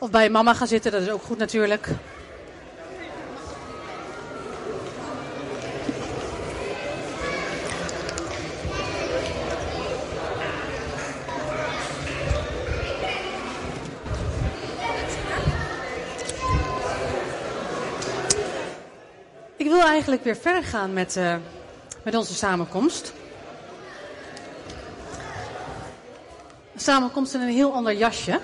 Of bij mama gaan zitten, dat is ook goed natuurlijk. Ik wil eigenlijk weer verder gaan met, uh, met onze samenkomst. Samenkomst in een heel ander jasje.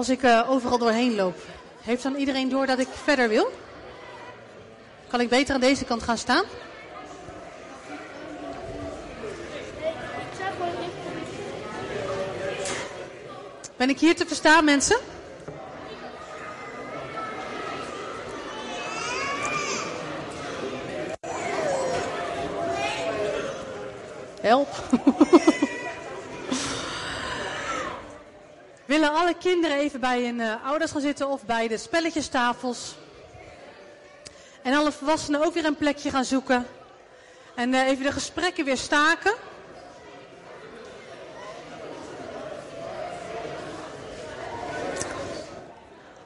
Als ik uh, overal doorheen loop, heeft dan iedereen door dat ik verder wil? Kan ik beter aan deze kant gaan staan? Ben ik hier te verstaan, mensen? Help. alle kinderen even bij hun uh, ouders gaan zitten of bij de spelletjestafels? En alle volwassenen ook weer een plekje gaan zoeken. En uh, even de gesprekken weer staken.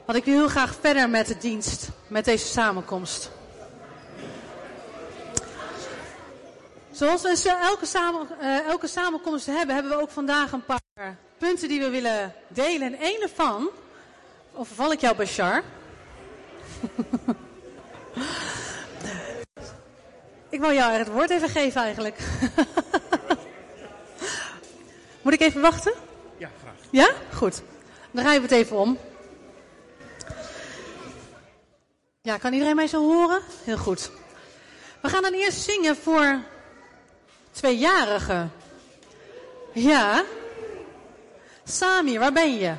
Want ik wil heel graag verder met de dienst, met deze samenkomst. Zoals we elke, samen, uh, elke samenkomst hebben, hebben we ook vandaag een paar punten die we willen delen. En één ervan, overval ik jou Bashar? ik wil jou het woord even geven eigenlijk. Moet ik even wachten? Ja, graag. Ja? Goed. Dan draaien we het even om. Ja, kan iedereen mij zo horen? Heel goed. We gaan dan eerst zingen voor tweejarigen. Ja. Samir, waar ben je?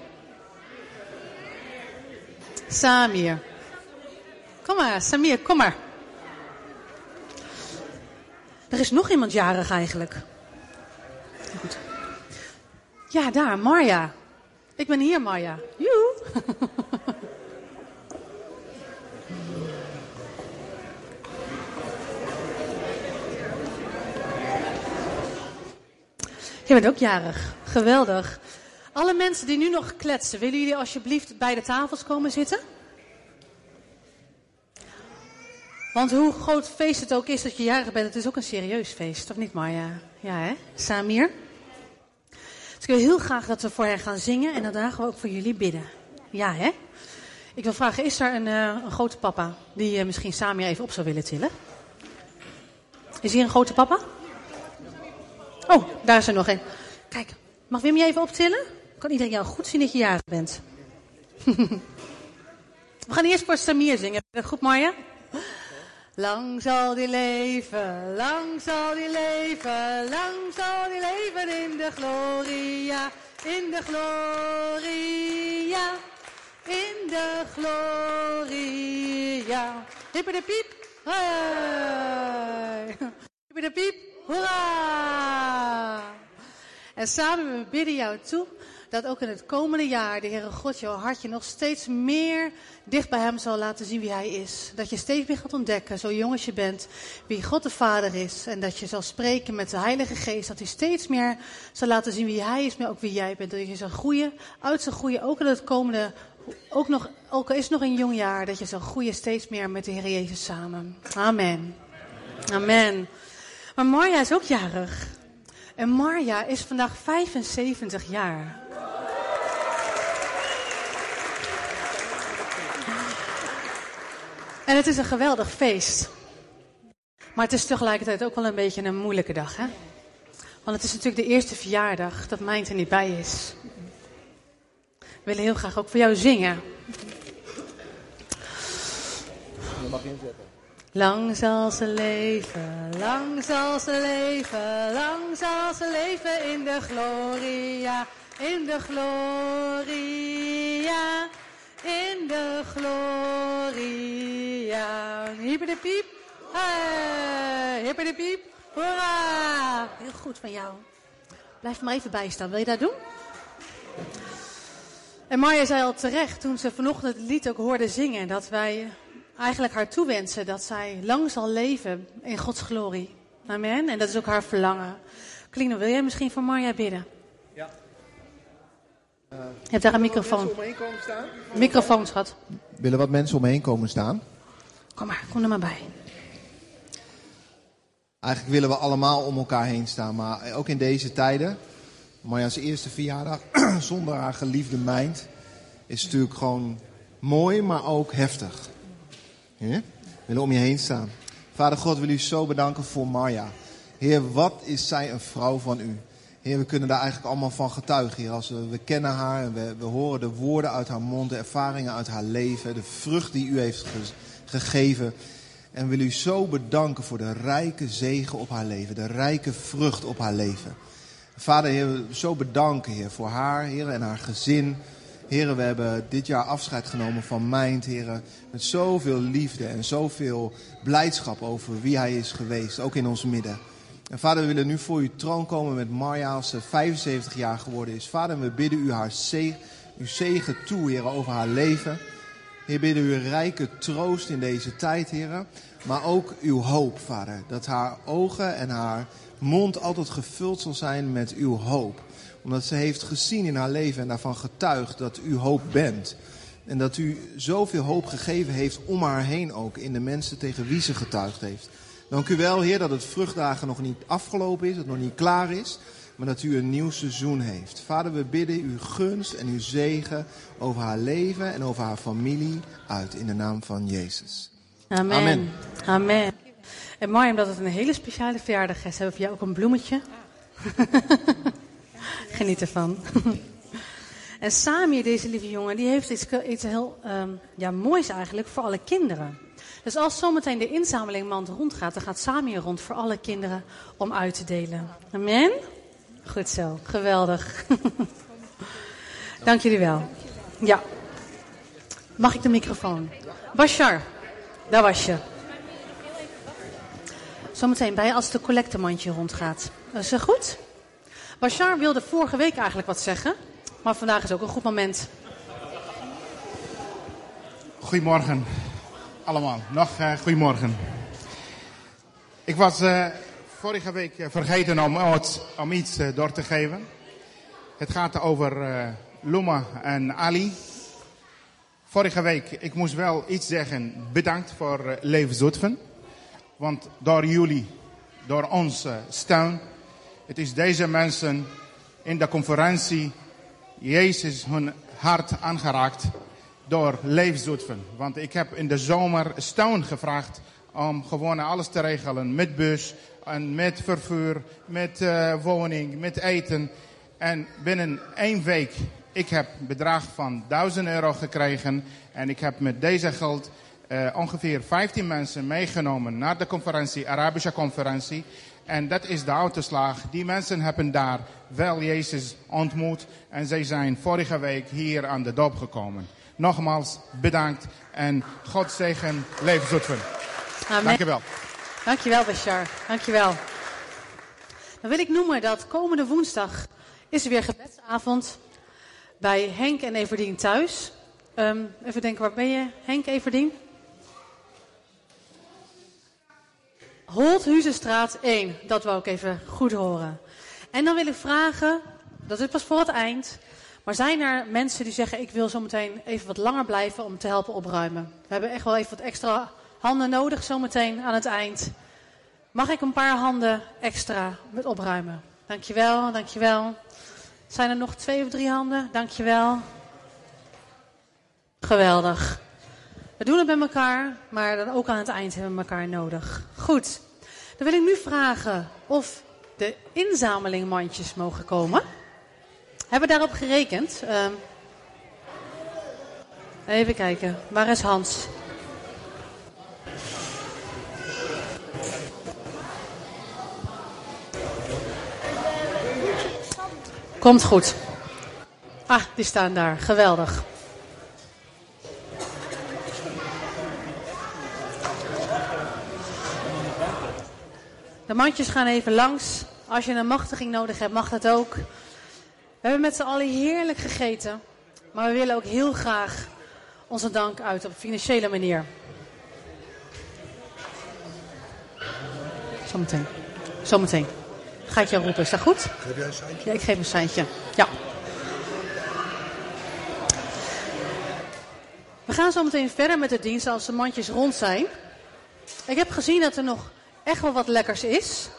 Samir. Kom maar, Samir, kom maar. Er is nog iemand jarig eigenlijk. Goed. Ja, daar, Marja. Ik ben hier, Marja. Joe. Je bent ook jarig. Geweldig. Alle mensen die nu nog kletsen, willen jullie alsjeblieft bij de tafels komen zitten? Want hoe groot feest het ook is dat je jarig bent, het is ook een serieus feest, of niet Marja? Ja hè? Samir? Dus ik wil heel graag dat we voor hen gaan zingen en daarna gaan we ook voor jullie bidden. Ja hè? Ik wil vragen, is er een, uh, een grote papa die uh, misschien Samir even op zou willen tillen? Is hier een grote papa? Oh, daar is er nog een. Kijk, mag Wim je even optillen? Kan iedereen jou goed zien dat je jarig bent? We gaan eerst voor Samir zingen. Goed, Marja? Lang zal die leven, lang zal die leven, lang zal die leven in de gloria, in de gloria, in de gloria. Hippe de piep, hey. Hippe de piep, hoera! En samen we bidden jou toe dat ook in het komende jaar de Heere God jouw hartje nog steeds meer dicht bij Hem zal laten zien wie Hij is. Dat je steeds meer gaat ontdekken, zo jong als je bent, wie God de Vader is. En dat je zal spreken met de Heilige Geest, dat Hij steeds meer zal laten zien wie Hij is, maar ook wie jij bent. Dat je zal groeien, uit zal groeien, ook in het komende, ook, nog, ook al is het nog een jong jaar, dat je zal groeien steeds meer met de Heer Jezus samen. Amen. Amen. Maar Marja is ook jarig. En Marja is vandaag 75 jaar. En het is een geweldig feest. Maar het is tegelijkertijd ook wel een beetje een moeilijke dag, hè? Want het is natuurlijk de eerste verjaardag dat Mijnt er niet bij is. We willen heel graag ook voor jou zingen. Je. Lang zal ze leven, lang zal ze leven, lang zal ze leven in de gloria, in de gloria, in de gloria. Hippe de piep, hey, hippe de piep, hoera. Heel goed van jou. Blijf maar even bijstaan, wil je dat doen? En Maya zei al terecht toen ze vanochtend het lied ook hoorde zingen, dat wij eigenlijk haar toewensen dat zij lang zal leven in Gods glorie. Amen. En dat is ook haar verlangen. Klino, wil jij misschien voor Marja bidden? Ja. Je hebt daar een microfoon. omheen komen staan? Microfoon, schat. Willen wat mensen omheen komen staan? Kom maar, kom er maar bij. Eigenlijk willen we allemaal om elkaar heen staan, maar ook in deze tijden. Marja's eerste verjaardag zonder haar geliefde meid is natuurlijk gewoon mooi, maar ook heftig. We willen om je heen staan. Vader God, wil u zo bedanken voor Marja. Heer, wat is zij een vrouw van u? Heer, we kunnen daar eigenlijk allemaal van getuigen, Heer. Als we, we kennen haar en we, we horen de woorden uit haar mond, de ervaringen uit haar leven, de vrucht die u heeft ge- gegeven. En wil u zo bedanken voor de rijke zegen op haar leven, de rijke vrucht op haar leven. Vader, Heer, zo bedanken, Heer, voor haar, Heer, en haar gezin. Heer, we hebben dit jaar afscheid genomen van Mijnd, Heer, met zoveel liefde en zoveel blijdschap over wie hij is geweest, ook in ons midden. En vader, we willen nu voor uw troon komen met Marja als ze 75 jaar geworden is. Vader, we bidden u haar zegen, uw zegen toe, Heer, over haar leven. Heer, bidden u rijke troost in deze tijd, Heer. Maar ook uw hoop, Vader. Dat haar ogen en haar mond altijd gevuld zal zijn met uw hoop. Omdat ze heeft gezien in haar leven en daarvan getuigd dat u hoop bent. En dat u zoveel hoop gegeven heeft om haar heen ook. In de mensen tegen wie ze getuigd heeft. Dank u wel, Heer, dat het vruchtdagen nog niet afgelopen is. Dat het nog niet klaar is. Maar dat u een nieuw seizoen heeft. Vader, we bidden uw gunst en uw zegen over haar leven en over haar familie uit. In de naam van Jezus. Amen. Amen. Amen. En Marja, omdat het een hele speciale verjaardag is, hebben we voor jou ook een bloemetje. Geniet ervan. en Samir, deze lieve jongen, die heeft iets, iets heel ehm, ja, moois eigenlijk voor alle kinderen. Dus als zometeen de inzamelingmand rondgaat, dan gaat Samir rond voor alle kinderen om uit te delen. Amen? Goed zo, geweldig. Dank jullie wel. Ja. Mag ik de microfoon? Bashar, daar was je. Zometeen bij als de collectemandje rondgaat. Is dat goed? Bashar wilde vorige week eigenlijk wat zeggen. Maar vandaag is ook een goed moment. Goedemorgen allemaal. Nog eh, goedemorgen. Ik was eh, vorige week eh, vergeten om, om iets door te geven. Het gaat over Luma en Ali. Vorige week, ik moest wel iets zeggen. Bedankt voor Leven Zutphen. Want door jullie, door onze steun, het is deze mensen in de conferentie Jezus hun hart aangeraakt door Leef Zutphen. Want ik heb in de zomer steun gevraagd om gewoon alles te regelen met bus en met vervoer, met eh, woning, met eten. En binnen één week, ik heb een bedrag van 1000 euro gekregen en ik heb met deze geld eh, ongeveer 15 mensen meegenomen naar de conferentie, Arabische conferentie. En dat is de autoslag. Die mensen hebben daar wel Jezus ontmoet en zij zijn vorige week hier aan de doop gekomen. Nogmaals bedankt en God zegen, leef Zutphen. Amen. Dank je wel. Dankjewel, Bashar. Dankjewel. Dan wil ik noemen dat komende woensdag is er weer gebedsavond bij Henk en Everdien thuis. Ehm, even denken, waar ben je, Henk Everdien? Holthuizenstraat 1, dat wou ik even goed horen. En dan wil ik vragen, dat is pas voor het eind, maar zijn er mensen die zeggen ik wil zometeen even wat langer blijven om te helpen opruimen? We hebben echt wel even wat extra handen nodig zometeen aan het eind. Mag ik een paar handen extra met opruimen? Dankjewel, dankjewel. Zijn er nog twee of drie handen? Dankjewel. Geweldig. We doen het met elkaar, maar dan ook aan het eind hebben we elkaar nodig. Goed. Dan wil ik nu vragen of de inzamelingmandjes mogen komen. Hebben we daarop gerekend? Ehm, even kijken. Waar is Hans? Komt goed. Ah, die staan daar. Geweldig. De mandjes gaan even langs. Als je een machtiging nodig hebt, mag dat ook. We hebben met z'n allen heerlijk gegeten. Maar we willen ook heel graag onze dank uit op financiële manier. Zometeen. Zometeen. Ga ik jou roepen, is dat goed? Geef jij een seintje? Ja, ik geef een seintje. Ja. We gaan zo meteen verder met de dienst als de mandjes rond zijn. Ik heb gezien dat er nog echt wel wat lekkers is.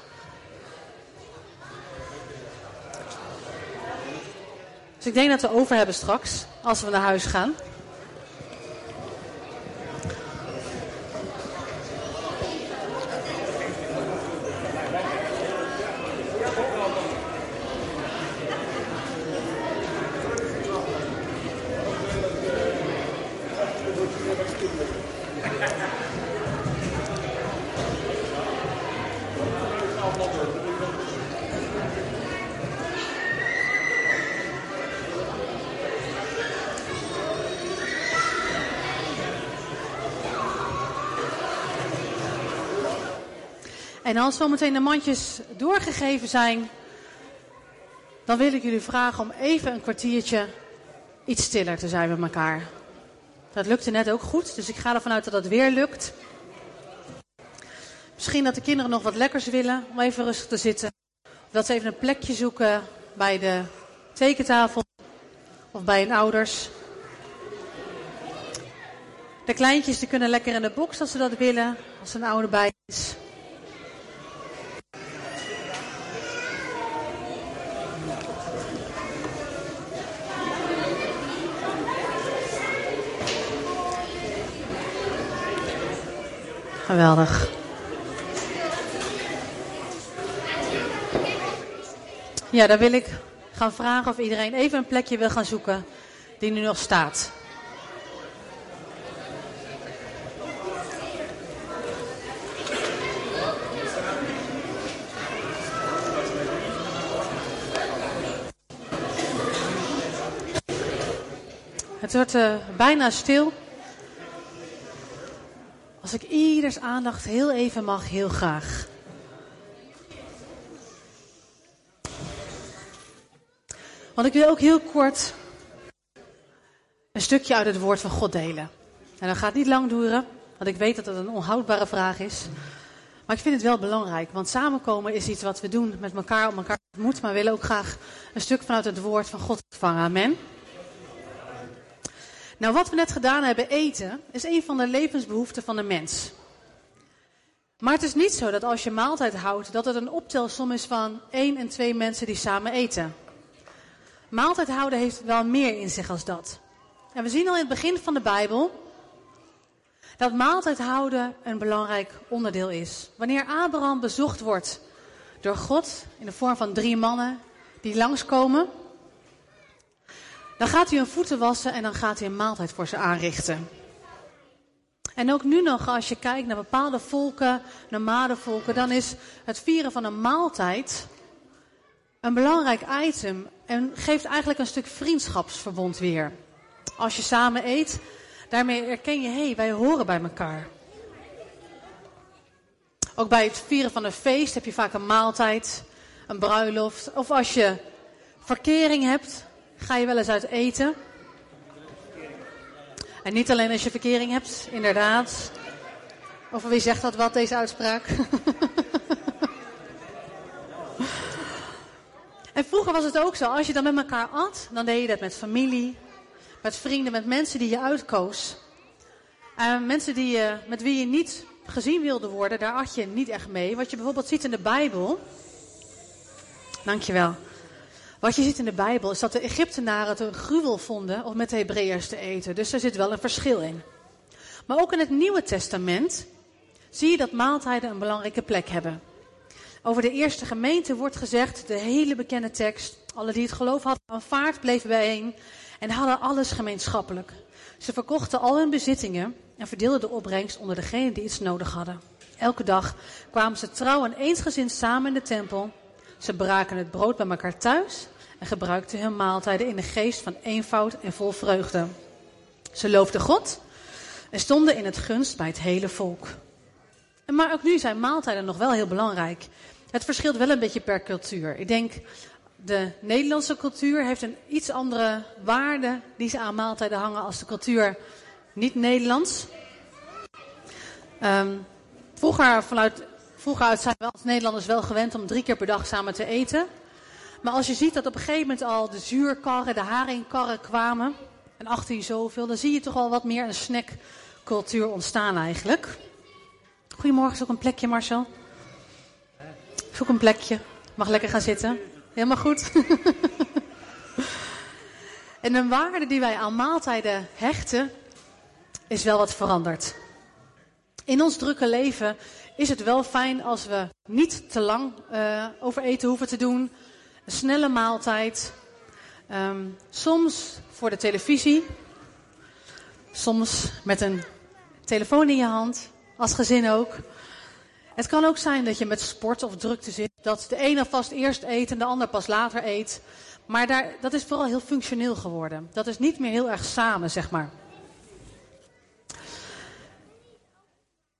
Dus ik denk dat we over hebben straks, als we naar huis gaan. En als zometeen de mandjes doorgegeven zijn, dan wil ik jullie vragen om even een kwartiertje iets stiller te zijn met elkaar. Dat lukte net ook goed, dus ik ga ervan uit dat dat weer lukt. Misschien dat de kinderen nog wat lekkers willen om even rustig te zitten. Dat ze even een plekje zoeken bij de tekentafel of bij hun ouders. De kleintjes die kunnen lekker in de box als ze dat willen, als er een ouder bij is. Geweldig. Ja, dan wil ik gaan vragen of iedereen even een plekje wil gaan zoeken die nu nog staat. Het wordt uh, bijna stil. Als ik ieders aandacht heel even mag, heel graag. Want ik wil ook heel kort een stukje uit het woord van God delen. En dat gaat niet lang duren, want ik weet dat het een onhoudbare vraag is. Maar ik vind het wel belangrijk, want samenkomen is iets wat we doen met elkaar om elkaar te ontmoeten. Maar we willen ook graag een stuk vanuit het woord van God ontvangen. Amen. Nou, wat we net gedaan hebben, eten, is een van de levensbehoeften van de mens. Maar het is niet zo dat als je maaltijd houdt, dat het een optelsom is van één en twee mensen die samen eten. Maaltijd houden heeft wel meer in zich als dat. En we zien al in het begin van de Bijbel dat maaltijd houden een belangrijk onderdeel is. Wanneer Abraham bezocht wordt door God in de vorm van drie mannen die langskomen, dan gaat hij hun voeten wassen en dan gaat hij een maaltijd voor ze aanrichten. En ook nu nog, als je kijkt naar bepaalde volken, volken, dan is het vieren van een maaltijd een belangrijk item en geeft eigenlijk een stuk vriendschapsverbond weer. Als je samen eet, daarmee erken je, hé, hey, wij horen bij elkaar. Ook bij het vieren van een feest heb je vaak een maaltijd, een bruiloft. Of als je verkering hebt, Ga je wel eens uit eten? En niet alleen als je verkering hebt, inderdaad. Of wie zegt dat wat, deze uitspraak? en vroeger was het ook zo, als je dan met elkaar at, dan deed je dat met familie, met vrienden, met mensen die je uitkoos. En mensen die je, met wie je niet gezien wilde worden, daar at je niet echt mee. Wat je bijvoorbeeld ziet in de Bijbel. Dankjewel. Wat je ziet in de Bijbel is dat de Egyptenaren het een gruwel vonden om met de te eten. Dus er zit wel een verschil in. Maar ook in het Nieuwe Testament zie je dat maaltijden een belangrijke plek hebben. Over de eerste gemeente wordt gezegd, de hele bekende tekst, alle die het geloof hadden aanvaard bleven bijeen en hadden alles gemeenschappelijk. Ze verkochten al hun bezittingen en verdeelden de opbrengst onder degenen die iets nodig hadden. Elke dag kwamen ze trouw en eensgezind samen in de tempel. Ze braken het brood bij elkaar thuis en gebruikten hun maaltijden in de geest van eenvoud en vol vreugde. Ze loofden God en stonden in het gunst bij het hele volk. Maar ook nu zijn maaltijden nog wel heel belangrijk. Het verschilt wel een beetje per cultuur. Ik denk de Nederlandse cultuur heeft een iets andere waarde die ze aan maaltijden hangen als de cultuur niet-Nederlands. Um, vroeger, vanuit, vroeger zijn we als Nederlanders wel gewend om drie keer per dag samen te eten. Maar als je ziet dat op een gegeven moment al de zuurkarren, de haringkarren kwamen, en achter je zoveel, dan zie je toch al wat meer een snackcultuur ontstaan eigenlijk. Goedemorgen, zoek een plekje Marcel. Zoek een plekje. Mag lekker gaan zitten. Helemaal goed. en de waarde die wij aan maaltijden hechten, is wel wat veranderd. In ons drukke leven is het wel fijn als we niet te lang uh, over eten hoeven te doen. Een snelle maaltijd. Um, soms voor de televisie. Soms met een telefoon in je hand. Als gezin ook. Het kan ook zijn dat je met sport of drukte zit. Dat de ene vast eerst eet en de ander pas later eet. Maar daar, dat is vooral heel functioneel geworden. Dat is niet meer heel erg samen, zeg maar.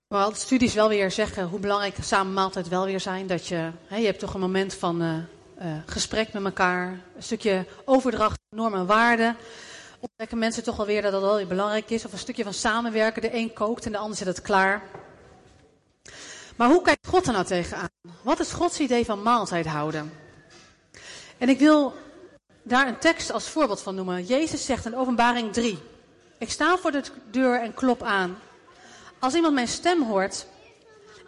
Terwijl de studies wel weer zeggen hoe belangrijk samen maaltijd wel weer zijn. Dat je, hè, je hebt toch een moment van uh, uh, gesprek met elkaar. Een stukje overdracht normen en waarden. Ontdekken mensen toch wel weer dat dat wel weer belangrijk is. Of een stukje van samenwerken. De een kookt en de ander zet het klaar. Maar hoe kijkt God er nou tegenaan? Wat is Gods idee van maaltijd houden? En ik wil daar een tekst als voorbeeld van noemen. Jezus zegt in openbaring 3. Ik sta voor de deur en klop aan. Als iemand mijn stem hoort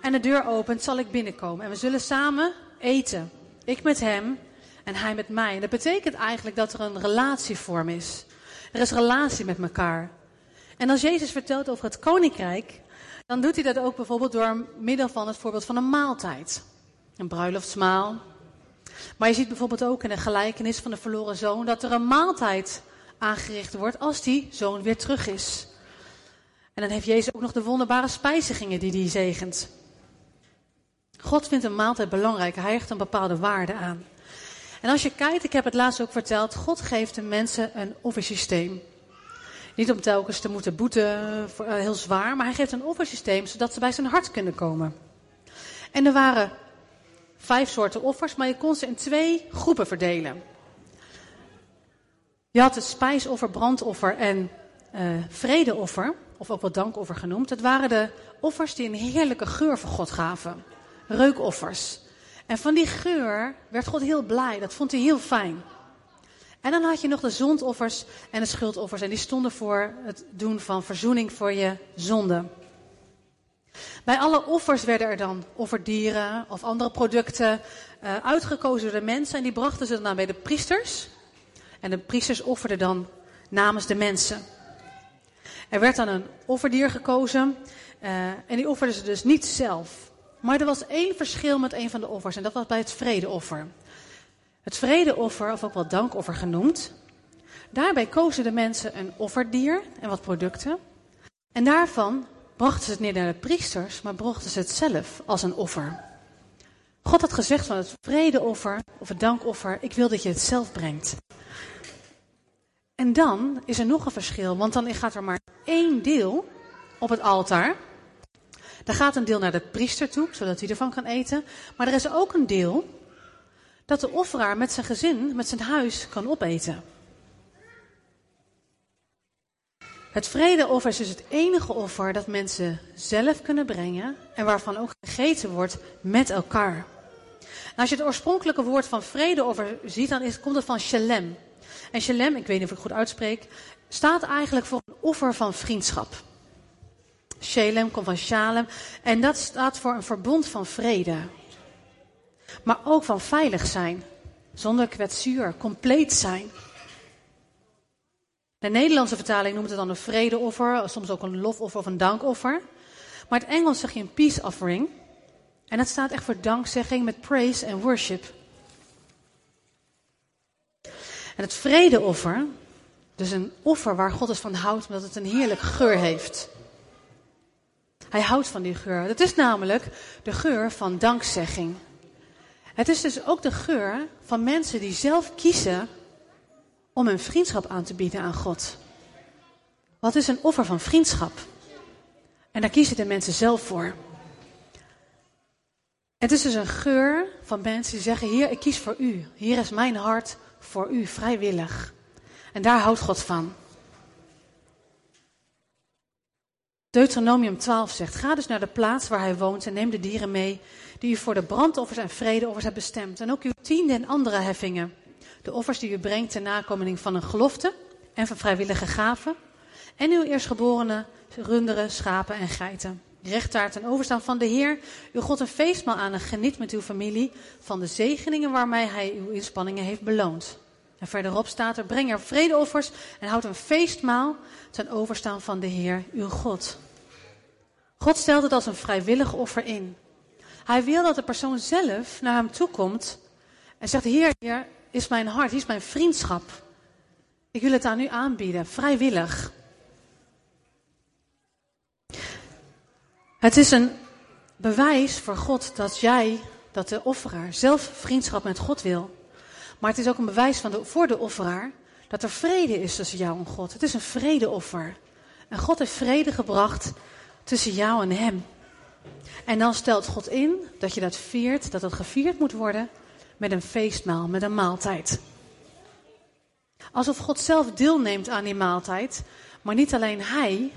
en de deur opent, zal ik binnenkomen. En we zullen samen eten. Ik met hem en hij met mij. En dat betekent eigenlijk dat er een relatievorm is. Er is relatie met elkaar. En als Jezus vertelt over het koninkrijk, dan doet hij dat ook bijvoorbeeld door middel van het voorbeeld van een maaltijd. Een bruiloftsmaal. Maar je ziet bijvoorbeeld ook in de gelijkenis van de verloren zoon dat er een maaltijd aangericht wordt als die zoon weer terug is. En dan heeft Jezus ook nog de wonderbare spijzigingen die hij zegent. God vindt een maaltijd belangrijk. Hij hecht een bepaalde waarde aan. En als je kijkt, ik heb het laatst ook verteld, God geeft de mensen een offersysteem. Niet om telkens te moeten boeten, uh, heel zwaar, maar hij geeft een offersysteem zodat ze bij zijn hart kunnen komen. En er waren vijf soorten offers, maar je kon ze in twee groepen verdelen. Je had het spijsoffer, brandoffer en uh, vredeoffer, of ook wel dankoffer genoemd. Het waren de offers die een heerlijke geur voor God gaven. Reukoffers. En van die geur werd God heel blij. Dat vond hij heel fijn. En dan had je nog de zondoffers en de schuldoffers. En die stonden voor het doen van verzoening voor je zonde. Bij alle offers werden er dan offerdieren of andere producten uh, uitgekozen door de mensen. En die brachten ze dan bij de priesters. En de priesters offerden dan namens de mensen. Er werd dan een offerdier gekozen. Uh, en die offerden ze dus niet zelf. Maar er was één verschil met een van de offers. En dat was bij het vredeoffer. Het vredeoffer, of ook wel dankoffer genoemd. Daarbij kozen de mensen een offerdier en wat producten. En daarvan brachten ze het niet naar de priesters, maar brachten ze het zelf als een offer. God had gezegd van het vredeoffer of het dankoffer, ik wil dat je het zelf brengt. En dan is er nog een verschil, want dan gaat er maar één deel op het altaar. Daar gaat een deel naar de priester toe, zodat hij ervan kan eten. Maar er is ook een deel dat de offeraar met zijn gezin, met zijn huis kan opeten. Het vredeoffer is dus het enige offer dat mensen zelf kunnen brengen en waarvan ook gegeten wordt met elkaar. Nou, als je het oorspronkelijke woord van vredeoffer ziet, dan is, komt het van shalem. En shalem, ik weet niet of ik goed uitspreek, staat eigenlijk voor een offer van vriendschap. Shalem komt van shalem en dat staat voor een verbond van vrede maar ook van veilig zijn, zonder kwetsuur, compleet zijn. De Nederlandse vertaling noemt het dan een vredeoffer, soms ook een lofoffer of een dankoffer. Maar het Engels zeg je een peace offering. En dat staat echt voor dankzegging met praise en worship. En het vredeoffer, dus een offer waar God het van houdt, omdat het een heerlijk geur heeft. Hij houdt van die geur. Dat is namelijk de geur van dankzegging. Het is dus ook de geur van mensen die zelf kiezen om een vriendschap aan te bieden aan God. Wat is een offer van vriendschap? En daar kiezen de mensen zelf voor. Het is dus een geur van mensen die zeggen: Hier, ik kies voor u. Hier is mijn hart voor u, vrijwillig. En daar houdt God van. Deuteronomium 12 zegt: Ga dus naar de plaats waar hij woont en neem de dieren mee die u voor de brandoffers en vredeoffers hebt bestemd. En ook uw tiende en andere heffingen. De offers die u brengt ter nakomeling van een gelofte en van vrijwillige gaven. En uw eerstgeborene runderen, schapen en geiten. Recht ten overstaan van de Heer, uw God een feestmaal aan en geniet met uw familie van de zegeningen waarmee hij uw inspanningen heeft beloond. En verderop staat er, breng er vredeoffers en houd een feestmaal ten overstaan van de Heer, uw God. God stelt het als een vrijwillig offer in. Hij wil dat de persoon zelf naar hem toe komt en zegt, Heer, hier is mijn hart, hier is mijn vriendschap. Ik wil het aan u aanbieden, vrijwillig. Het is een bewijs voor God dat jij, dat de offeraar zelf vriendschap met God wil. Maar het is ook een bewijs van de, voor de offeraar dat er vrede is tussen jou en God. Het is een vredeoffer. En God heeft vrede gebracht tussen jou en hem. En dan stelt God in dat je dat viert, dat het gevierd moet worden met een feestmaal, met een maaltijd. Alsof God zelf deelneemt aan die maaltijd, maar niet alleen hij,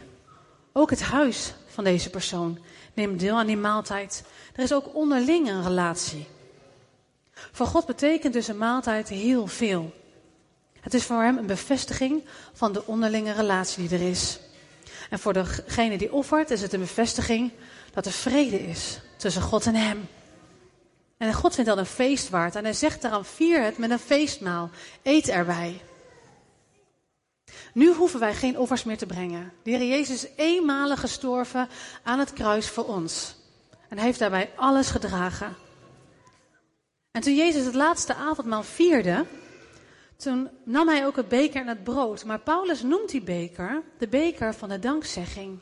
ook het huis van deze persoon neemt deel aan die maaltijd. Er is ook onderling een relatie. Voor God betekent dus een maaltijd heel veel. Het is voor hem een bevestiging van de onderlinge relatie die er is. En voor degene die offert is het een bevestiging dat er vrede is tussen God en hem. En God vindt dat een feest waard. En hij zegt daarom, vier het met een feestmaal. Eet erbij. Nu hoeven wij geen offers meer te brengen. De Heer Jezus is eenmalig gestorven aan het kruis voor ons. En hij heeft daarbij alles gedragen. En toen Jezus het laatste avondmaal vierde, toen nam hij ook het beker en het brood. Maar Paulus noemt die beker de beker van de dankzegging.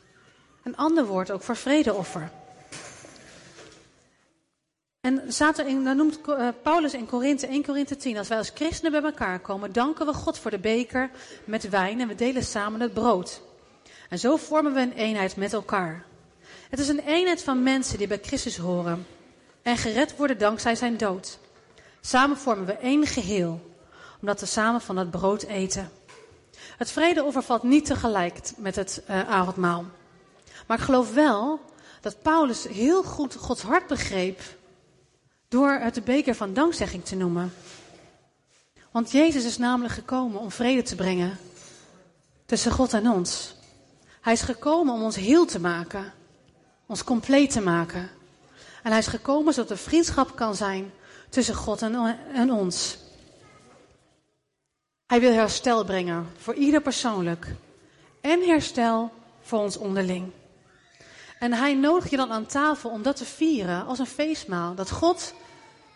Een ander woord ook voor vredeoffer. En er in, dan noemt eh, Paulus in Korinthe 1 Korinthe 10, als wij als christenen bij elkaar komen, danken we God voor de beker met wijn en we delen samen het brood. En zo vormen we een eenheid met elkaar. Het is een eenheid van mensen die bij Christus horen en gered worden dankzij zijn dood. Samen vormen we één geheel, omdat we samen van het brood eten. Het vredeoffer valt niet tegelijk met het uh, avondmaal. Maar ik geloof wel dat Paulus heel goed Gods hart begreep door het de beker van dankzegging te noemen. Want Jezus is namelijk gekomen om vrede te brengen tussen God en ons. Hij is gekomen om ons heel te maken, ons compleet te maken. En hij is gekomen zodat er vriendschap kan zijn tussen God en, en ons. Hij wil herstel brengen voor ieder persoonlijk en herstel voor ons onderling. En hij nodigt je dan aan tafel om dat te vieren als een feestmaal. Dat God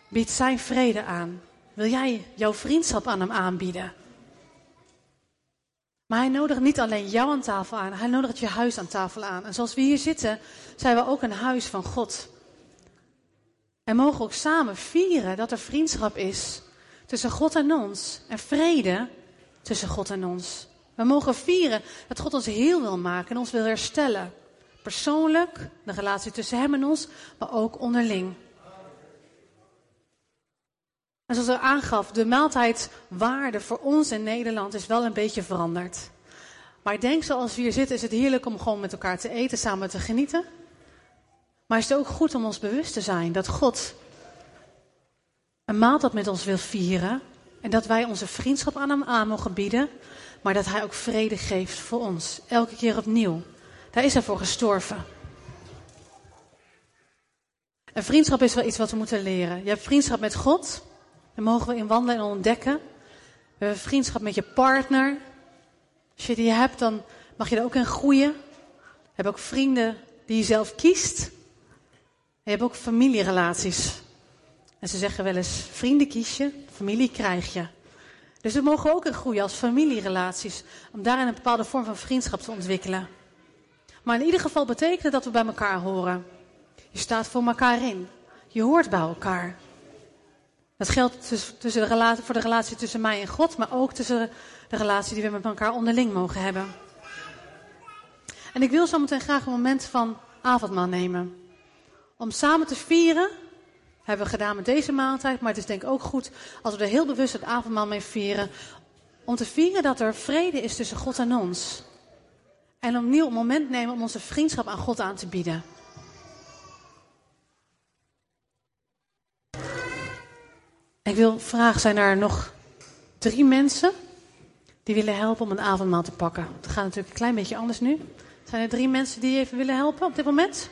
biedt zijn vrede aan. Wil jij jouw vriendschap aan hem aanbieden? Maar hij nodigt niet alleen jou aan tafel aan, hij nodigt je huis aan tafel aan. En zoals we hier zitten, zijn we ook een huis van God. En mogen ook samen vieren dat er vriendschap is tussen God en ons. En vrede tussen God en ons. We mogen vieren dat God ons heel wil maken en ons wil herstellen. Persoonlijk, de relatie tussen Hem en ons, maar ook onderling. En zoals er aangaf, de maaltijdwaarde voor ons in Nederland is wel een beetje veranderd. Maar ik denk zoals we hier zitten, is het heerlijk om gewoon met elkaar te eten, samen te genieten. Maar is het ook goed om ons bewust te zijn dat God een maaltijd met ons wil vieren. En dat wij onze vriendschap aan hem aan mogen bieden. Maar dat hij ook vrede geeft voor ons. Elke keer opnieuw. Daar is hij voor gestorven. En vriendschap is wel iets wat we moeten leren. Je hebt vriendschap met God. Daar mogen we in wandelen en ontdekken. We hebben vriendschap met je partner. Als je die hebt, dan mag je er ook in groeien. Je hebt ook vrienden die je zelf kiest. En je ook familierelaties. En ze zeggen wel eens, vrienden kies je, familie krijg je. Dus we mogen ook in groeien als familierelaties. Om daarin een bepaalde vorm van vriendschap te ontwikkelen. Maar in ieder geval betekent dat we bij elkaar horen. Je staat voor elkaar in. Je hoort bij elkaar. Dat geldt tussen de relatie, voor de relatie tussen mij en God, maar ook tussen de relatie die we met elkaar onderling mogen hebben. En ik wil zo meteen graag een moment van avondmaal nemen. Om samen te vieren hebben we gedaan met deze maaltijd. Maar het is denk ik ook goed als we er heel bewust het avondmaal mee vieren. Om te vieren dat er vrede is tussen God en ons. En opnieuw een moment nemen om onze vriendschap aan God aan te bieden. Ik wil vragen, zijn er nog drie mensen die willen helpen om een avondmaal te pakken? Het gaat natuurlijk een klein beetje anders nu. Zijn er drie mensen die even willen helpen op dit moment?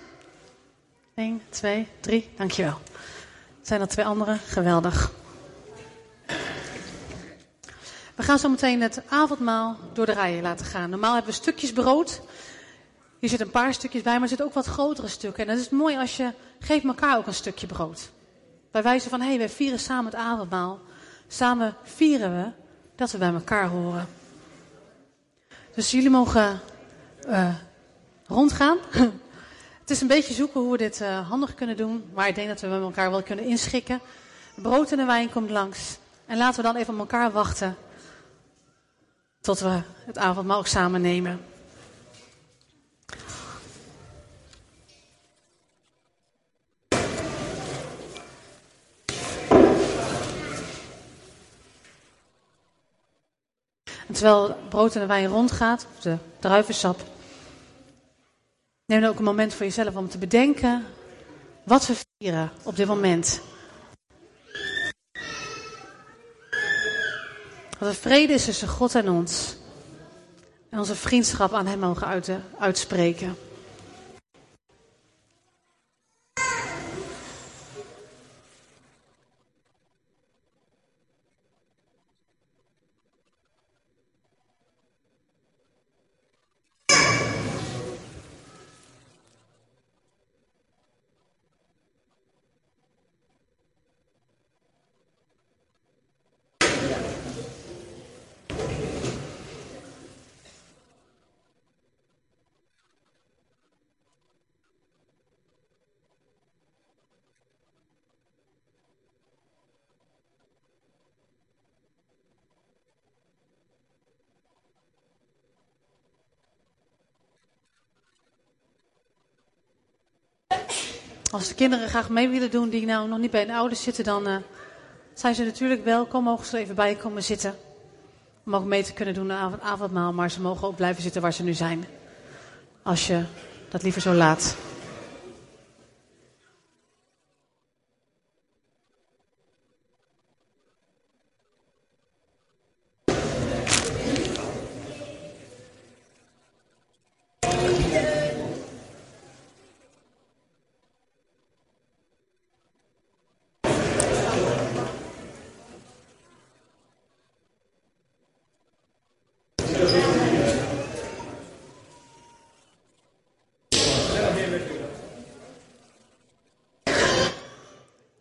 Eén, twee, drie, dankjewel. Zijn er twee anderen? Geweldig. We gaan zo meteen het avondmaal door de rijen laten gaan. Normaal hebben we stukjes brood. Hier zitten een paar stukjes bij, maar er zitten ook wat grotere stukken. En dat is mooi als je geeft elkaar ook een stukje brood. Bij wijze van, hé, hey, wij vieren samen het avondmaal. Samen vieren we dat we bij elkaar horen. Dus jullie mogen uh, rondgaan. het is een beetje zoeken hoe we dit uh, handig kunnen doen. Maar ik denk dat we met elkaar wel kunnen inschikken. brood en de wijn komt langs. En laten we dan even op elkaar wachten. Tot we het avondmaal ook samen nemen. Terwijl brood en wijn rondgaat, de druivensap, neem dan ook een moment voor jezelf om te bedenken wat we vieren op dit moment. Dat er vrede is tussen God en ons. En onze vriendschap aan Hem mogen uitspreken. Als de kinderen graag mee willen doen die nou nog niet bij hun ouders zitten, dan uh, zijn ze natuurlijk welkom. Mogen ze even bij komen zitten. Om ook mee te kunnen doen aan het avondmaal, maar ze mogen ook blijven zitten waar ze nu zijn. Als je dat liever zo laat.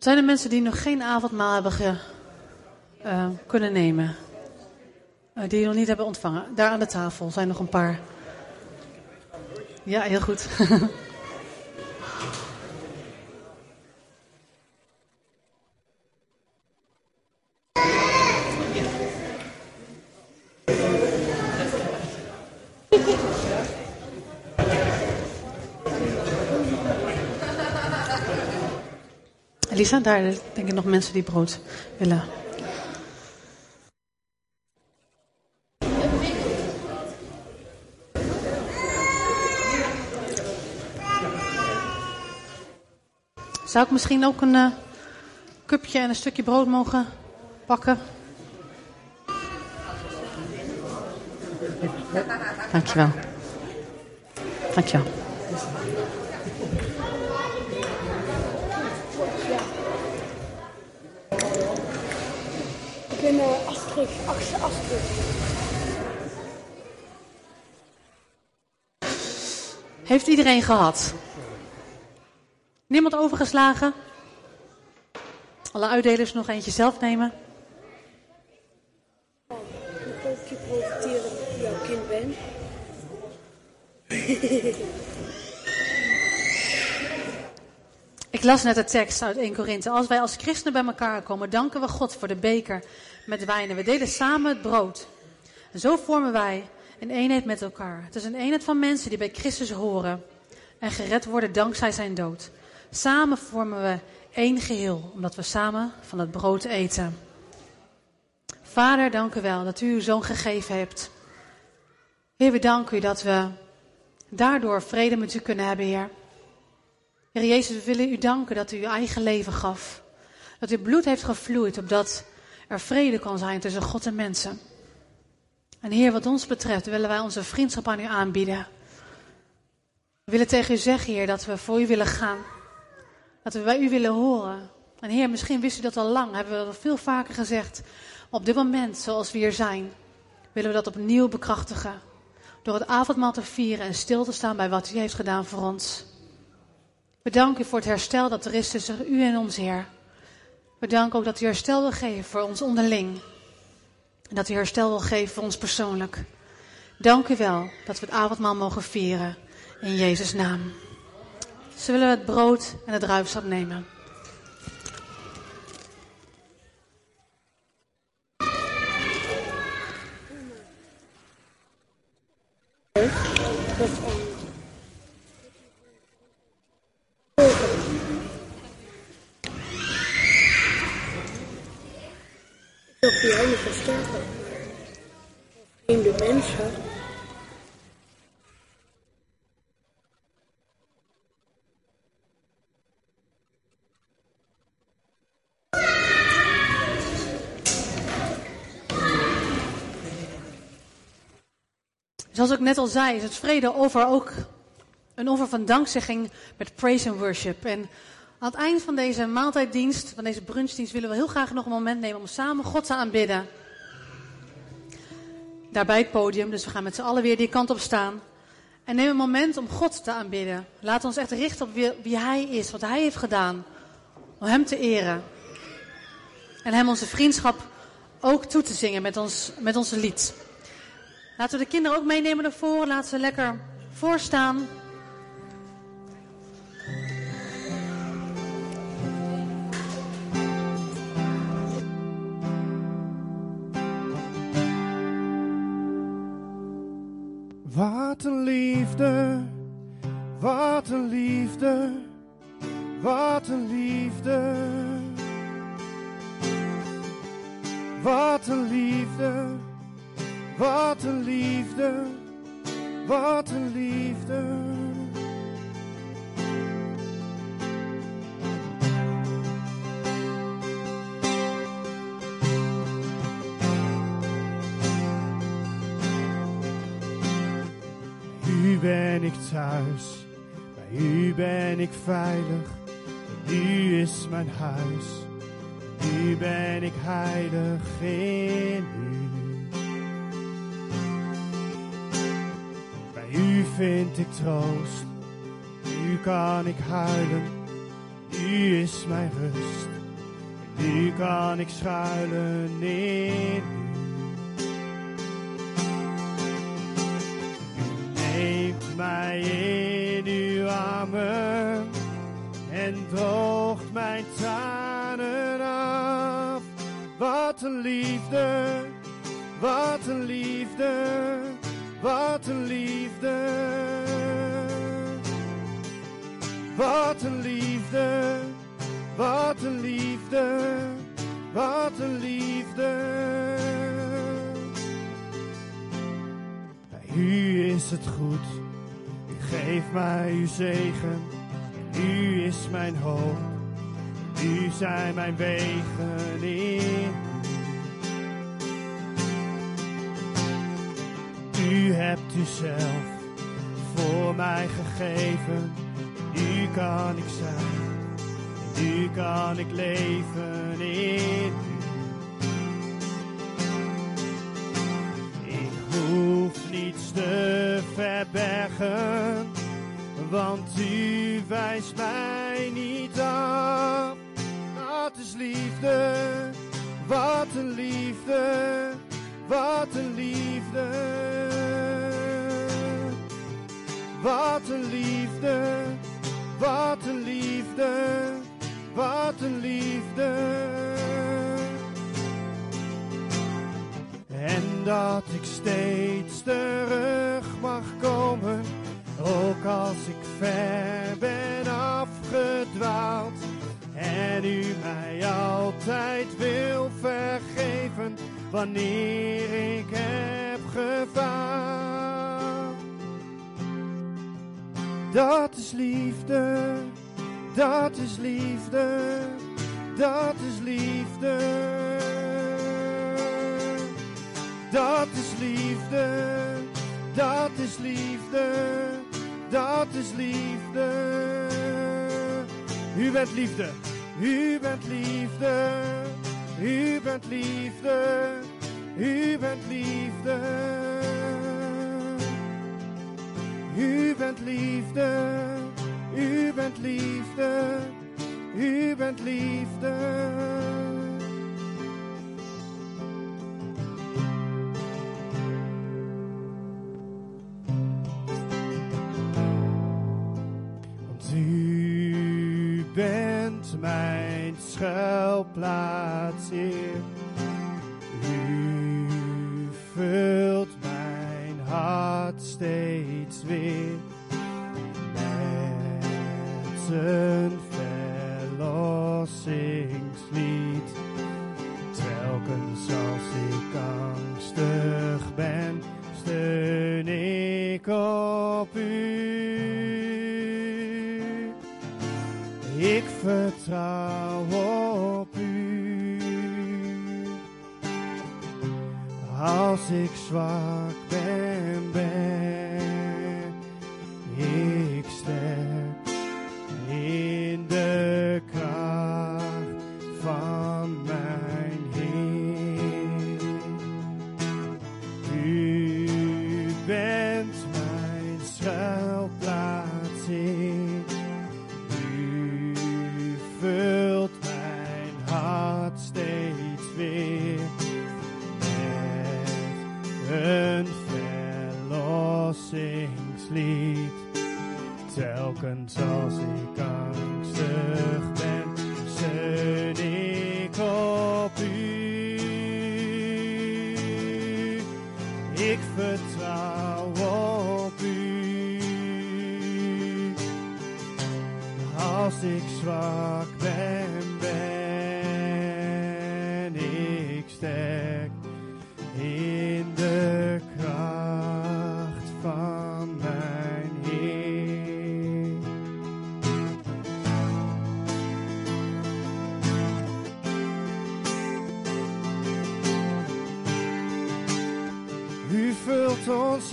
Zijn er mensen die nog geen avondmaal hebben ge, uh, kunnen nemen? Uh, die nog niet hebben ontvangen? Daar aan de tafel zijn nog een paar. Ja, heel goed. Daar denk ik nog mensen die brood willen. Zou ik misschien ook een uh, cupje en een stukje brood mogen pakken? Dankjewel. Dankjewel. Astrid. Heeft iedereen gehad? Niemand overgeslagen? Alle uitdelers nog eentje zelf nemen? Ik ook je profiteren dat ik jouw kind ben. Ik las net de tekst uit 1 Korinthe. Als wij als christenen bij elkaar komen, danken we God voor de beker met wijn. En we delen samen het brood. En zo vormen wij een eenheid met elkaar. Het is een eenheid van mensen die bij Christus horen en gered worden dankzij zijn dood. Samen vormen we één geheel, omdat we samen van het brood eten. Vader, dank u wel dat u uw zoon gegeven hebt. Heer, we danken u dat we daardoor vrede met u kunnen hebben, Heer. Heer Jezus, we willen u danken dat u uw eigen leven gaf. Dat uw bloed heeft gevloeid, opdat er vrede kan zijn tussen God en mensen. En Heer, wat ons betreft willen wij onze vriendschap aan u aanbieden. We willen tegen u zeggen, Heer, dat we voor u willen gaan. Dat we bij u willen horen. En Heer, misschien wist u dat al lang, hebben we dat veel vaker gezegd. Op dit moment, zoals we hier zijn, willen we dat opnieuw bekrachtigen. Door het avondmaal te vieren en stil te staan bij wat u heeft gedaan voor ons. We danken u voor het herstel dat er is tussen u en ons, Heer. We danken ook dat u herstel wil geven voor ons onderling. En dat u herstel wil geven voor ons persoonlijk. Dank u wel dat we het avondmaal mogen vieren. In Jezus' naam. Zullen we het brood en het druivensap nemen? Ik zag die handen versterken. Vreemde mensen. Zoals ik net al zei, is het vrede over ook een offer van dankzegging met praise and worship. En aan het eind van deze maaltijddienst, van deze brunchdienst, willen we heel graag nog een moment nemen om samen God te aanbidden. Daar bij het podium, dus we gaan met z'n allen weer die kant op staan. En neem een moment om God te aanbidden. Laat ons echt richten op wie, wie Hij is, wat Hij heeft gedaan. Om Hem te eren. En Hem onze vriendschap ook toe te zingen met ons, met ons lied. Laten we de kinderen ook meenemen naar voren. Laten ze lekker voorstaan. Wat een liefde, wat een liefde, wat een liefde. Wat een liefde, wat een liefde, wat een liefde. U ben ik thuis, bij u ben ik veilig. U is mijn huis, nu ben ik heilig in u. u vind ik troost, nu kan ik huilen. U is mijn rust, nu kan ik schuilen in u. neemt mij in uw armen en droogt mijn tranen af. Wat een liefde, wat een liefde, wat een liefde. Wat een liefde, wat een liefde, wat een liefde. Bij u is het goed, u geeft mij uw zegen. En u is mijn hoop, u zijn mijn wegen in u. Hebt uzelf voor mij gegeven, u kan ik zijn. En u kan ik leven in u. Ik hoef niets te verbergen, want u wijst mij niet af. Dat is liefde, wat een liefde, wat een liefde. Wat een liefde, wat een liefde, wat een liefde. En dat ik steeds terug mag komen, ook als ik ver ben afgedwaald. en u mij altijd wil vergeven wanneer ik heb gefaald. Dat is liefde, dat is liefde, dat is liefde. Dat is liefde, dat is liefde, dat is liefde. U bent liefde, u bent liefde, u bent liefde, u bent liefde. Bent liefde, u bent liefde, u bent liefde. Want u bent mijn schuilplaats, Heer.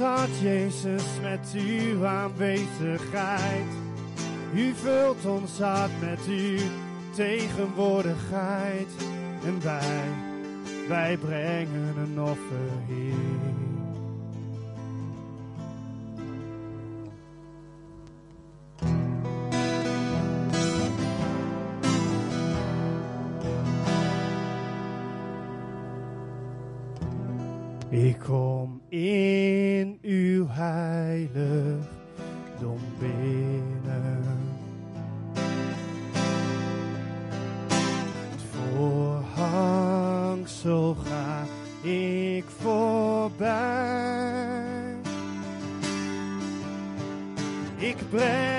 Hart, Jezus, met uw aanwezigheid. U vult ons hart met uw tegenwoordigheid. En wij, wij brengen een offer, Heer. Voorhangsel ga ik voorbij. Ik breng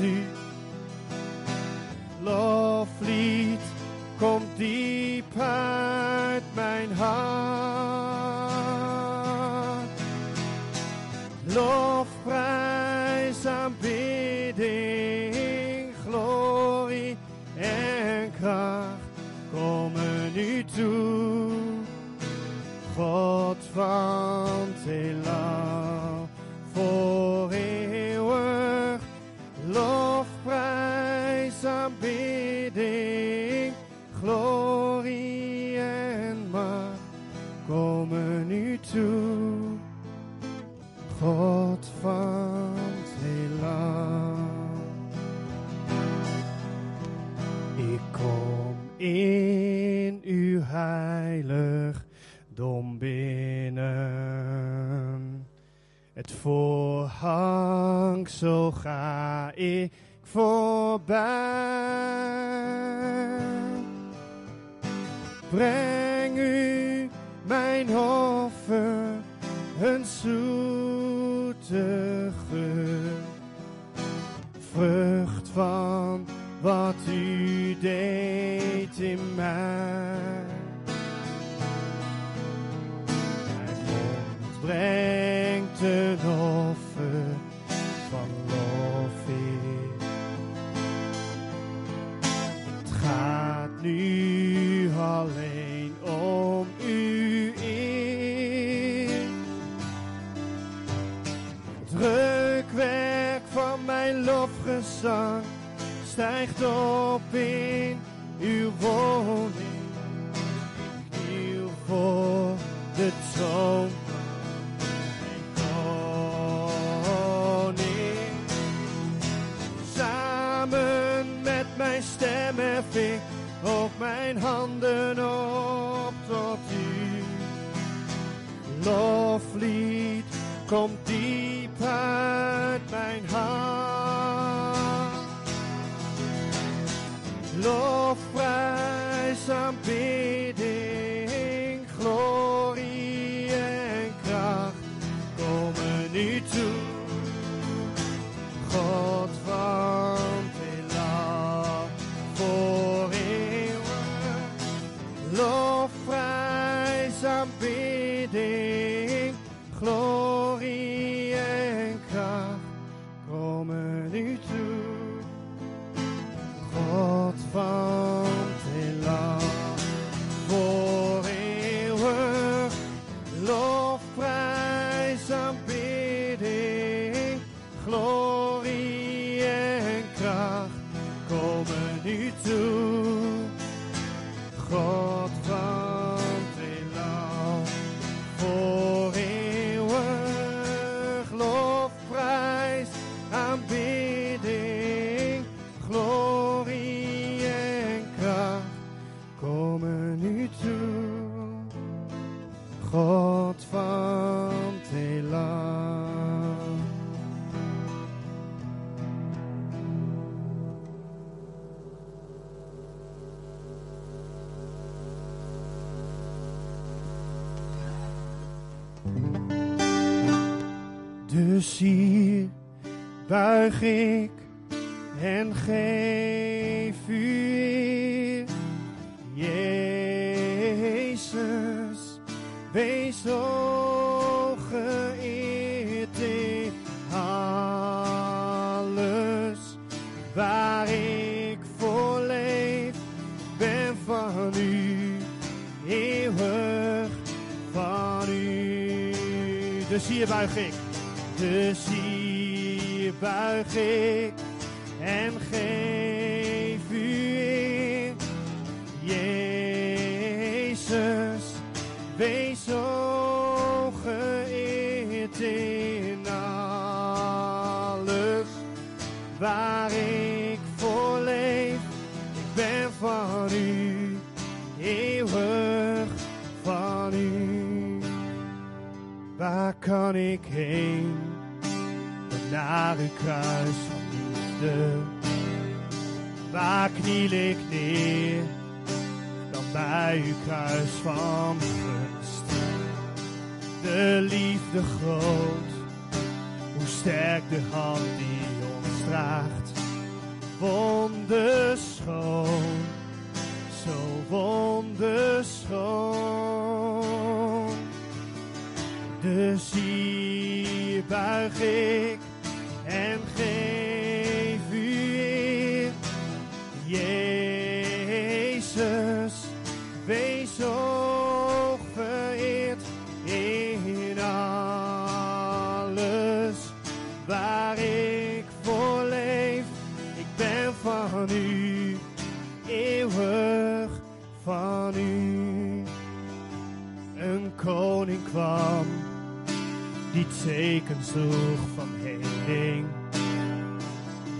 u. Loflied komt diep uit mijn hart. Lof, aan aanbidding, glorie en kracht komen nu toe. God van Telam. Toe. God van het heelal. Ik kom in uw heiligdom binnen. Het voorhangsel ga ik voorbij. Breng mijn offer, een zoete geur. Vrucht van wat u deed in mij. Stijgt op in uw woning. Kniel voor de troon mijn koning. Samen met mijn stem hef ik ook mijn handen op tot u. Loflied komt buig ik en geef u eer. Jezus, wees zo geëerd in alles waar ik voor leef. Ben van u, eeuwig van u. Dus hier buig ik, dus hier buig ik en geef u. Jezus, wees zo geëerd in alles waar ik voor leef. Ik ben van u, eeuwig van u. Waar kan ik heen? Naar uw kruis van liefde. Waar kniel ik neer? Dan bij uw kruis van gunst. De liefde groot, hoe sterk de hand die ons draagt. Wonderschoon, zo wonderschoon. Dus hier buig ik van heling.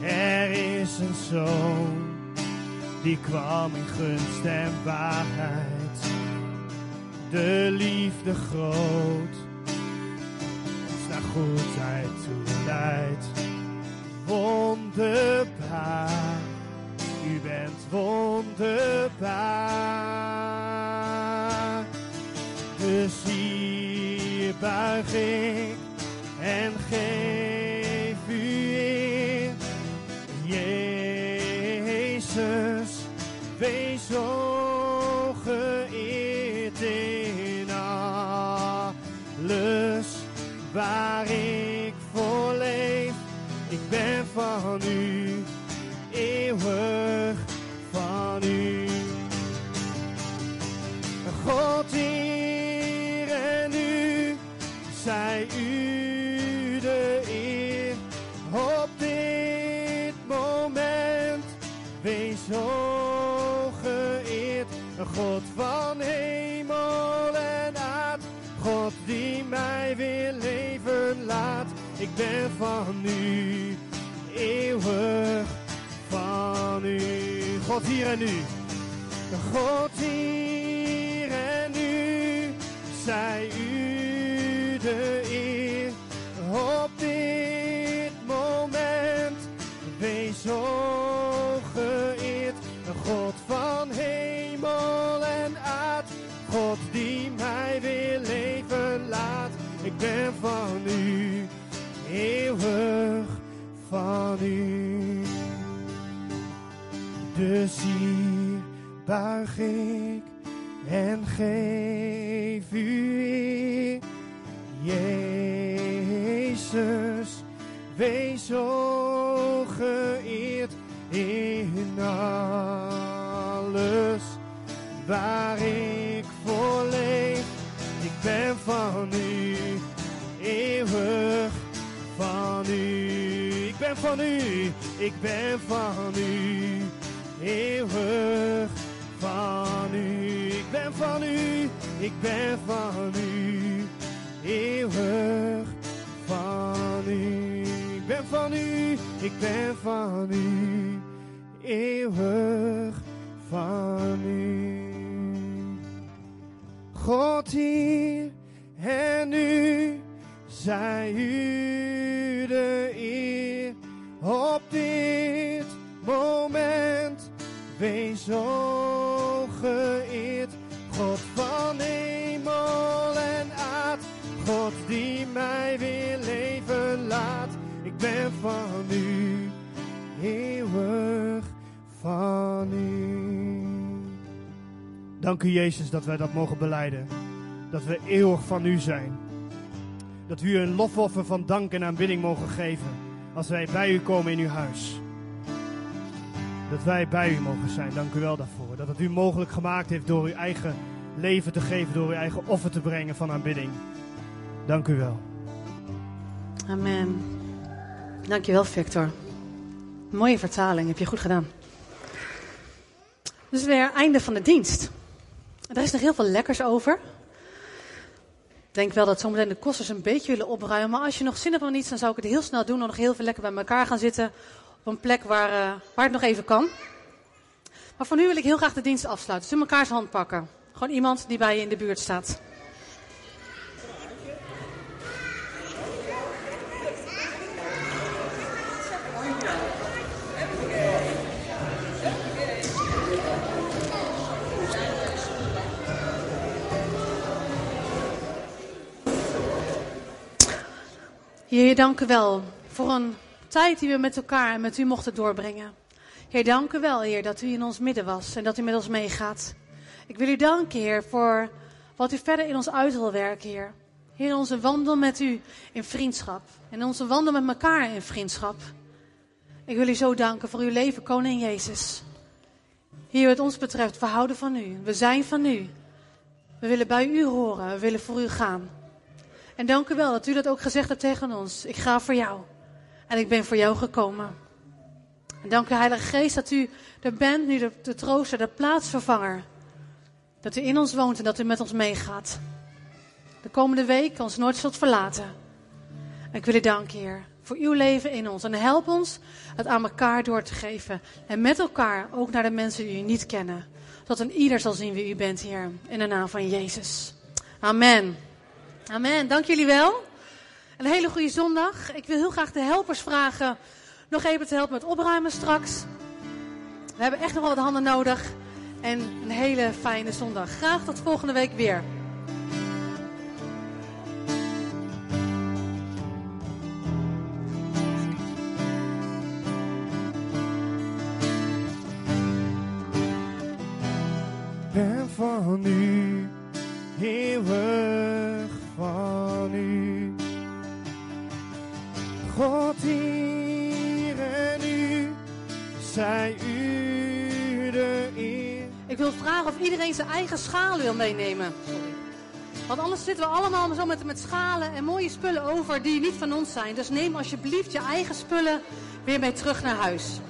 Er is een zoon die kwam in gunst en waarheid. De liefde groot, ons naar goedheid God hier en nu, zij u de eer op dit moment. Wees zo geëerd, een God van hemel en aard. God die mij weer leven laat. Ik ben van u, eeuwig van u. Dus hier buig ik en geef u. Jezus, wees zo geëerd in alles waar ik voor leef. Ik ben van u, eeuwig van u. Ik ben van u, ik ben van u, eeuwig ben van u, ik ben van u, eeuwig van u. Ik ben van u, ik ben van u, eeuwig van u. God hier en nu, zij u de eer op dit moment. Wees God die mij weer leven laat. Ik ben van u, eeuwig van u. Dank u Jezus dat wij dat mogen beleiden. Dat we eeuwig van u zijn. Dat we u een lofoffer van dank en aanbidding mogen geven. Als wij bij u komen in uw huis. Dat wij bij u mogen zijn. Dank u wel daarvoor. Dat het u mogelijk gemaakt heeft door uw eigen leven te geven. Door uw eigen offer te brengen van aanbidding. Dank u wel. Amen. Dankjewel, Victor. Mooie vertaling, heb je goed gedaan. Dus weer einde van de dienst. Er is nog heel veel lekkers over. Ik denk wel dat zometeen de kosters een beetje willen opruimen. Maar als je nog zin hebt om iets, dan zou ik het heel snel doen. Dan nog heel veel lekker bij elkaar gaan zitten. Op een plek waar, uh, waar het nog even kan. Maar voor nu wil ik heel graag de dienst afsluiten. Dus elkaars hand pakken. Gewoon iemand die bij je in de buurt staat. Heer, dank u wel voor een tijd die we met elkaar en met u mochten doorbrengen. Heer, dank u wel, Heer, dat u in ons midden was en dat u met ons meegaat. Ik wil u danken, Heer, voor wat u verder in ons uit wil werken, Heer. Heer, onze wandel met u in vriendschap en onze wandel met elkaar in vriendschap. Ik wil u zo danken voor uw leven, Koning Jezus. Heer, wat ons betreft, we houden van u. We zijn van u. We willen bij u horen. We willen voor u gaan. En dank u wel dat u dat ook gezegd hebt tegen ons. Ik ga voor jou. En ik ben voor jou gekomen. En dank u, Heilige Geest, dat u er bent, nu de, trooster, de plaatsvervanger. Dat u in ons woont en dat u met ons meegaat. De komende week ons nooit zult verlaten. Ik wil u danken, Heer, voor uw leven in ons. En help ons het aan elkaar door te geven. En met elkaar ook naar de mensen die u niet kennen. Zodat een ieder zal zien wie u bent, Heer. In de naam van Jezus. Amen. Amen. Dank jullie wel. Een hele goede zondag. Ik wil heel graag de helpers vragen nog even te helpen met opruimen straks. We hebben echt nog wel wat handen nodig. En een hele fijne zondag. Graag tot volgende week weer. ben van u, eeuwig van u. God hier en zij u de eer. Ik wil vragen of iedereen zijn eigen schaal wil meenemen. Want anders zitten we allemaal zo met, met schalen en mooie spullen over die niet van ons zijn. Dus neem alsjeblieft je eigen spullen weer mee terug naar huis.